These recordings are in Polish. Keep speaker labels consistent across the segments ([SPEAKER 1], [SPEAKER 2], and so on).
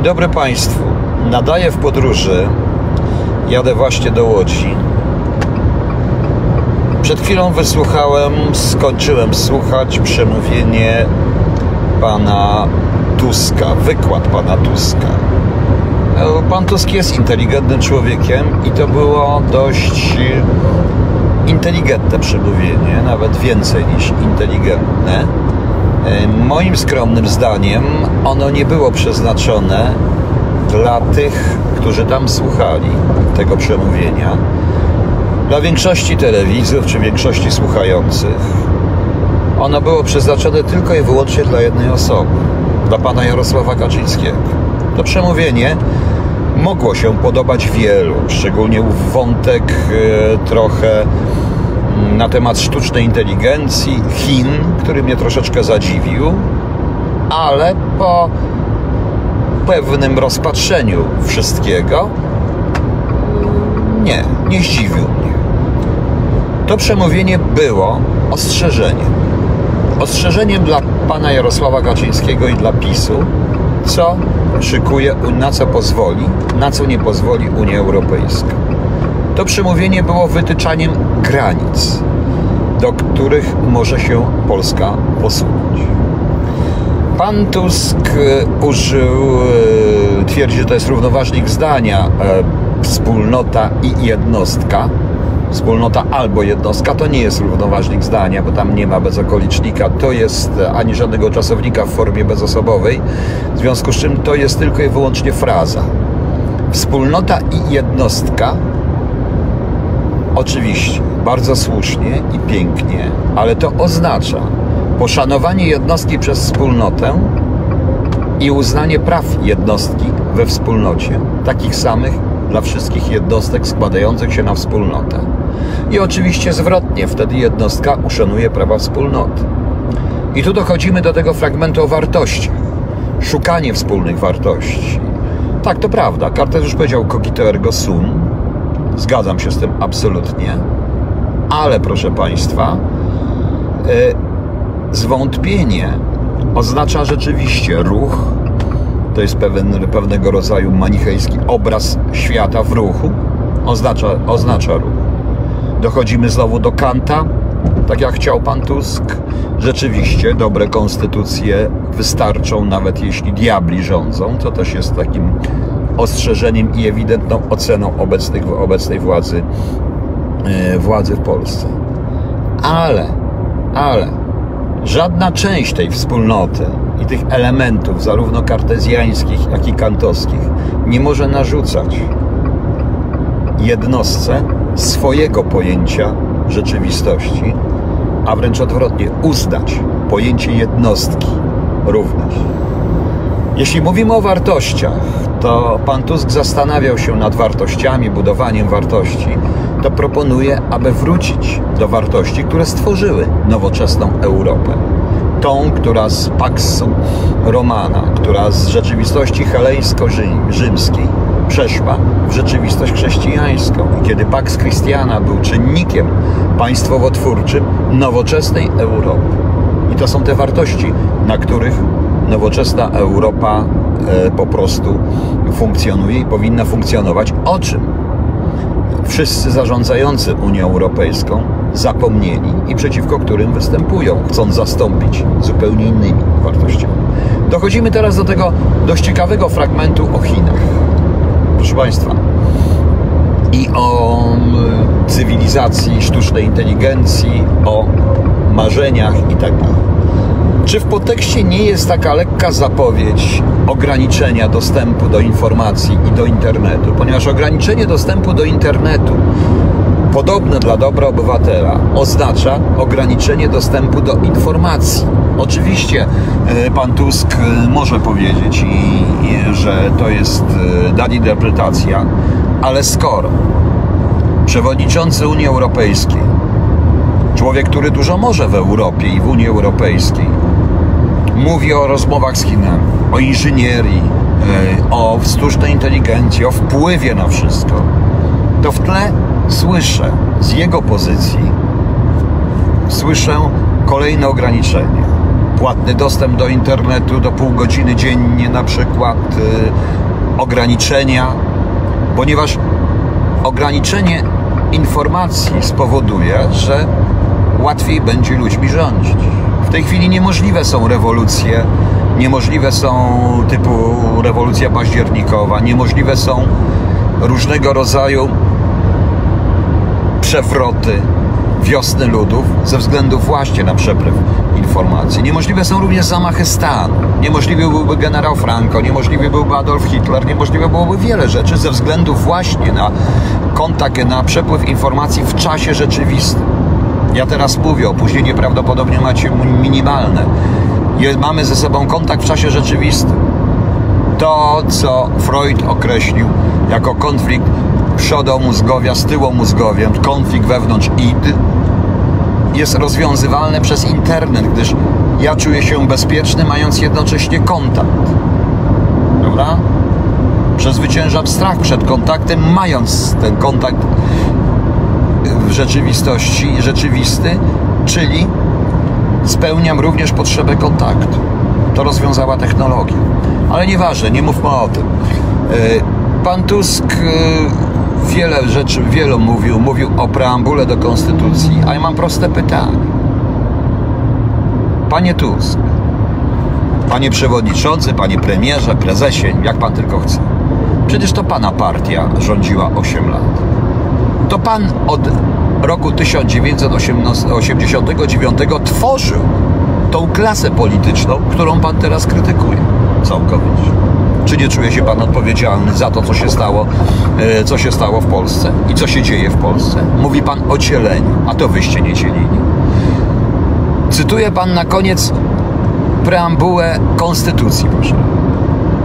[SPEAKER 1] Dzień dobry Państwu. Nadaję w podróży. Jadę właśnie do Łodzi. Przed chwilą wysłuchałem, skończyłem słuchać przemówienie pana Tuska, wykład pana Tuska. E, pan Tusk jest inteligentnym człowiekiem i to było dość inteligentne przemówienie, nawet więcej niż inteligentne. E, moim skromnym zdaniem ono nie było przeznaczone dla tych, którzy tam słuchali tego przemówienia, dla większości telewizów czy większości słuchających. Ono było przeznaczone tylko i wyłącznie dla jednej osoby, dla pana Jarosława Kaczyńskiego. To przemówienie mogło się podobać wielu, szczególnie wątek e, trochę na temat sztucznej inteligencji Chin, który mnie troszeczkę zadziwił, ale po pewnym rozpatrzeniu wszystkiego nie, nie zdziwił mnie. To przemówienie było ostrzeżeniem. Ostrzeżeniem dla pana Jarosława Kaczyńskiego i dla PiSu, co szykuje, na co pozwoli, na co nie pozwoli Unia Europejska. To przemówienie było wytyczaniem granic, do których może się Polska posunąć. Pan Tusk e, użył, e, twierdzi, że to jest równoważnik zdania e, wspólnota i jednostka. Wspólnota albo jednostka to nie jest równoważnik zdania, bo tam nie ma bezokolicznika, to jest ani żadnego czasownika w formie bezosobowej, w związku z czym to jest tylko i wyłącznie fraza. Wspólnota i jednostka Oczywiście, bardzo słusznie i pięknie, ale to oznacza poszanowanie jednostki przez wspólnotę i uznanie praw jednostki we wspólnocie, takich samych dla wszystkich jednostek składających się na wspólnotę. I oczywiście zwrotnie, wtedy jednostka uszanuje prawa wspólnoty. I tu dochodzimy do tego fragmentu o wartościach. Szukanie wspólnych wartości. Tak, to prawda. Kartes już powiedział cogito ergo sum, Zgadzam się z tym absolutnie. Ale proszę Państwa, e, zwątpienie oznacza rzeczywiście ruch. To jest pewien, pewnego rodzaju manichejski obraz świata w ruchu. Oznacza, oznacza ruch. Dochodzimy znowu do Kanta, tak jak chciał pan Tusk. Rzeczywiście dobre konstytucje wystarczą, nawet jeśli diabli rządzą. To też jest takim ostrzeżeniem i ewidentną oceną obecnych, obecnej władzy, e, władzy w Polsce. Ale, ale żadna część tej wspólnoty i tych elementów, zarówno kartezjańskich, jak i kantowskich, nie może narzucać jednostce swojego pojęcia rzeczywistości, a wręcz odwrotnie, uznać pojęcie jednostki również. Jeśli mówimy o wartościach, to pan Tusk zastanawiał się nad wartościami, budowaniem wartości, to proponuje, aby wrócić do wartości, które stworzyły nowoczesną Europę. Tą, która z Pax Romana, która z rzeczywistości heleńsko-rzymskiej przeszła w rzeczywistość chrześcijańską. I kiedy Pax Christiana był czynnikiem państwowo-twórczym nowoczesnej Europy. I to są te wartości, na których nowoczesna Europa po prostu funkcjonuje i powinna funkcjonować. O czym wszyscy zarządzający Unią Europejską zapomnieli i przeciwko którym występują, chcąc zastąpić zupełnie innymi wartościami. Dochodzimy teraz do tego dość ciekawego fragmentu o Chinach. Proszę Państwa, i o cywilizacji, sztucznej inteligencji, o marzeniach itd. Czy w podtekście nie jest taka lekka zapowiedź ograniczenia dostępu do informacji i do internetu? Ponieważ ograniczenie dostępu do internetu, podobne dla dobra obywatela, oznacza ograniczenie dostępu do informacji. Oczywiście e, pan Tusk e, może powiedzieć, że to jest e, dana interpretacja, ale skoro przewodniczący Unii Europejskiej, człowiek, który dużo może w Europie i w Unii Europejskiej, mówi o rozmowach z Chinami, o inżynierii, e, o sztucznej inteligencji, o wpływie na wszystko, to w tle słyszę z jego pozycji, słyszę kolejne ograniczenia. płatny dostęp do internetu do pół godziny dziennie, na przykład y, ograniczenia, ponieważ ograniczenie informacji spowoduje, że łatwiej będzie ludźmi rządzić. W tej chwili niemożliwe są rewolucje, niemożliwe są typu rewolucja październikowa, niemożliwe są różnego rodzaju przewroty wiosny ludów ze względu właśnie na przepływ informacji. Niemożliwe są również zamachy stanu. Niemożliwy byłby generał Franco, niemożliwy byłby Adolf Hitler, niemożliwe byłoby wiele rzeczy ze względu właśnie na kontakt, na przepływ informacji w czasie rzeczywistym. Ja teraz mówię, opóźnienie prawdopodobnie macie minimalne. Mamy ze sobą kontakt w czasie rzeczywistym. To, co Freud określił jako konflikt przodomózgowia z tyłomózgowiem, konflikt wewnątrz id, jest rozwiązywalny przez internet, gdyż ja czuję się bezpieczny, mając jednocześnie kontakt. Dobra? Przezwyciężam strach przed kontaktem, mając ten kontakt w rzeczywistości rzeczywisty, czyli spełniam również potrzebę kontaktu. To rozwiązała technologia. Ale nieważne, nie mówmy o tym. E, pan Tusk e, wiele rzeczy, wielu mówił, mówił o preambule do Konstytucji, a ja mam proste pytanie. Panie Tusk, panie przewodniczący, panie premierze, prezesie, jak pan tylko chce. Przecież to pana partia rządziła 8 lat. To pan od roku 1989 tworzył tą klasę polityczną, którą pan teraz krytykuje całkowicie. Czy nie czuje się pan odpowiedzialny za to, co się stało, e, co się stało w Polsce i co się dzieje w Polsce? Mówi pan o dzieleniu, a to wyście nie dzielili. Cytuje pan na koniec preambułę Konstytucji, proszę.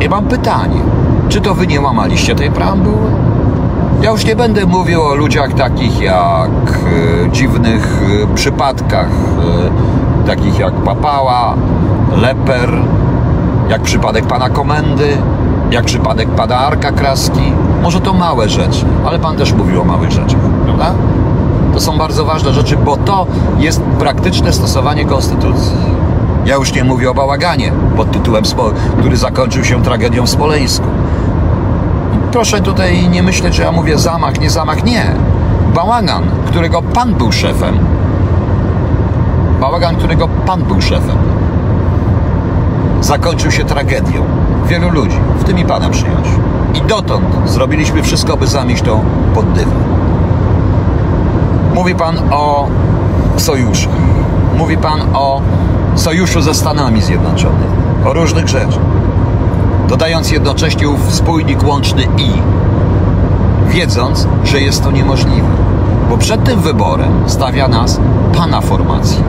[SPEAKER 1] I mam pytanie, czy to wy nie łamaliście tej preambuły? Ja już nie będę mówił o ludziach takich jak e, dziwnych e, przypadkach, e, takich jak Papała, Leper, jak przypadek pana komendy, jak przypadek pana Arka Kraski. Może to małe rzeczy, ale pan też mówił o małych rzeczach, prawda? To są bardzo ważne rzeczy, bo to jest praktyczne stosowanie konstytucji. Ja już nie mówię o bałaganie pod tytułem, który zakończył się tragedią w Smoleńsku proszę tutaj nie myśleć, że ja mówię zamach, nie zamach, nie. Bałagan, którego pan był szefem. Bałagan, którego pan był szefem. Zakończył się tragedią wielu ludzi, w tym i pana przyjąć. I dotąd zrobiliśmy wszystko, by zamieść to pod dywan. Mówi pan o sojuszu. Mówi pan o sojuszu ze Stanami Zjednoczonymi. O różnych rzeczach dodając jednocześnie ów spójnik łączny i, wiedząc, że jest to niemożliwe. Bo przed tym wyborem stawia nas pana formacji.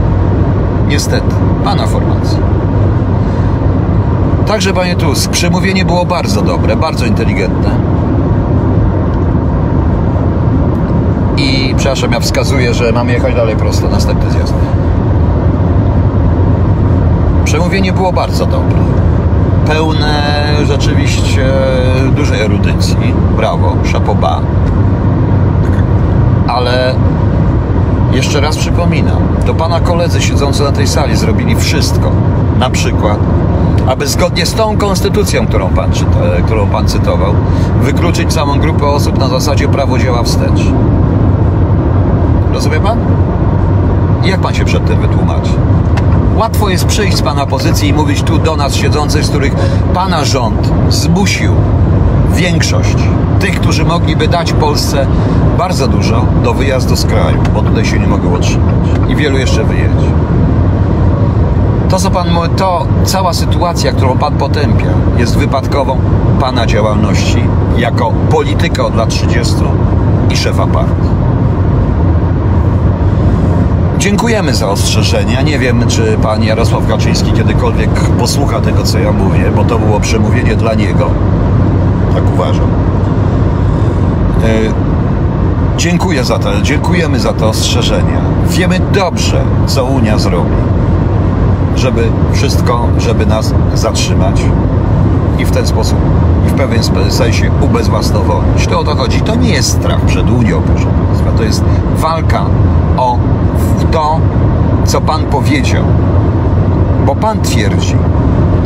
[SPEAKER 1] Niestety, pana formacji. Także, panie Tusk, przemówienie było bardzo dobre, bardzo inteligentne. I, przepraszam, ja wskazuję, że mamy jechać dalej prosto, następny zjazd. Przemówienie było bardzo dobre pełne rzeczywiście dużej erudycji. Brawo, szapoba. Ale jeszcze raz przypominam, to pana koledzy siedzący na tej sali zrobili wszystko, na przykład, aby zgodnie z tą konstytucją, którą pan, czyta, którą pan cytował, wykluczyć całą grupę osób na zasadzie prawo działa wstecz. Rozumie pan? I jak pan się przed tym wytłumaczy? Łatwo jest przyjść z Pana pozycji i mówić tu do nas siedzących, z których Pana rząd zmusił większość tych, którzy mogliby dać Polsce bardzo dużo do wyjazdu z kraju, bo tutaj się nie mogą otrzymać i wielu jeszcze wyjedzie. To, co Pan mówi, to cała sytuacja, którą Pan potępia, jest wypadkową Pana działalności jako polityka od lat 30 i szefa partii. Dziękujemy za ostrzeżenia. Nie wiem, czy pan Jarosław Kaczyński kiedykolwiek posłucha tego, co ja mówię, bo to było przemówienie dla niego. Tak uważam. E, dziękuję za to, dziękujemy za te ostrzeżenia. Wiemy dobrze, co Unia zrobi, żeby wszystko, żeby nas zatrzymać i w ten sposób, w pewien sensie ubezwłasnowolnić. To o to chodzi. To nie jest strach przed Unią, proszę Państwa. To jest walka o to, co Pan powiedział. Bo pan twierdzi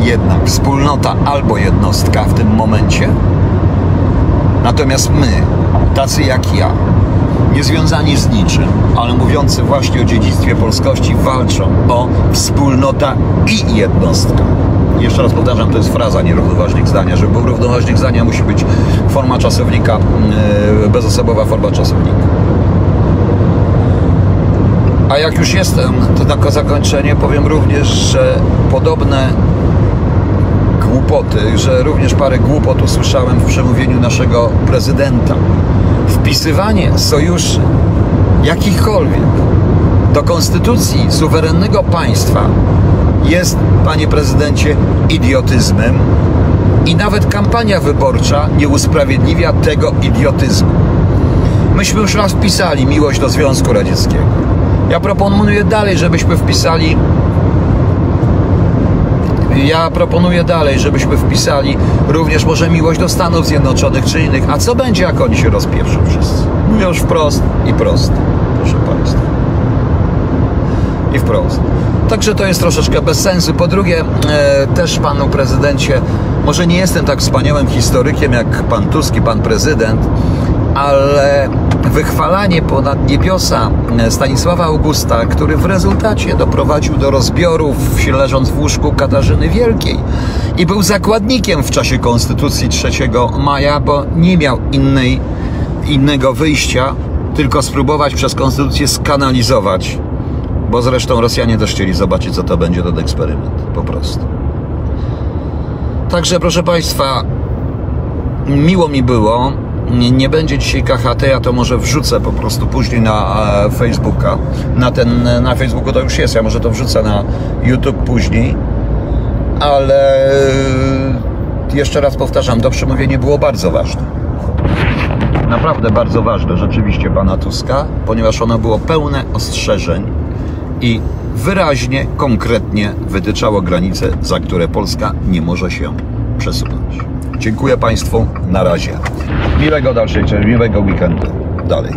[SPEAKER 1] jednak wspólnota albo jednostka w tym momencie, natomiast my, tacy jak ja, niezwiązani z niczym, ale mówiący właśnie o dziedzictwie polskości, walczą o wspólnota i jednostka. Jeszcze raz powtarzam, to jest fraza, nie zdania. Żeby był równoważnik zdania, musi być forma czasownika, yy, bezosobowa forma czasownika. A jak już jestem, to na zakończenie powiem również, że podobne głupoty, że również parę głupot usłyszałem w przemówieniu naszego prezydenta. Wpisywanie sojuszy jakichkolwiek do konstytucji suwerennego państwa jest, panie prezydencie, idiotyzmem i nawet kampania wyborcza nie usprawiedliwia tego idiotyzmu. Myśmy już raz wpisali miłość do Związku Radzieckiego. Ja proponuję dalej, żebyśmy wpisali ja proponuję dalej, żebyśmy wpisali również może miłość do Stanów Zjednoczonych czy innych. A co będzie, jak oni się rozpieprzą wszyscy? Mówię już wprost i prosto, proszę Państwa. I wprost. Także to jest troszeczkę bez sensu. Po drugie, e, też panu prezydencie, może nie jestem tak wspaniałym historykiem jak pan Tusk i pan prezydent, ale wychwalanie ponad niebiosa Stanisława Augusta, który w rezultacie doprowadził do rozbiorów, leżąc w łóżku Katarzyny Wielkiej i był zakładnikiem w czasie Konstytucji 3 maja, bo nie miał innej, innego wyjścia, tylko spróbować przez Konstytucję skanalizować, bo zresztą Rosjanie też chcieli zobaczyć, co to będzie ten eksperyment, po prostu. Także, proszę Państwa, miło mi było nie, będzie dzisiaj KHT, ja to może wrzucę po prostu później na e, Facebooka. Na, ten, na Facebooku to już jest, ja może to wrzucę na YouTube później. Ale e, jeszcze raz powtarzam, to przemówienie było bardzo ważne. Naprawdę bardzo ważne rzeczywiście pana Tuska, ponieważ ono było pełne ostrzeżeń i wyraźnie, konkretnie wytyczało granice, za które Polska nie może się przesunąć. Dziękuję Państwu. Na razie. Miłego dalszej, miłego weekendu. Dalej.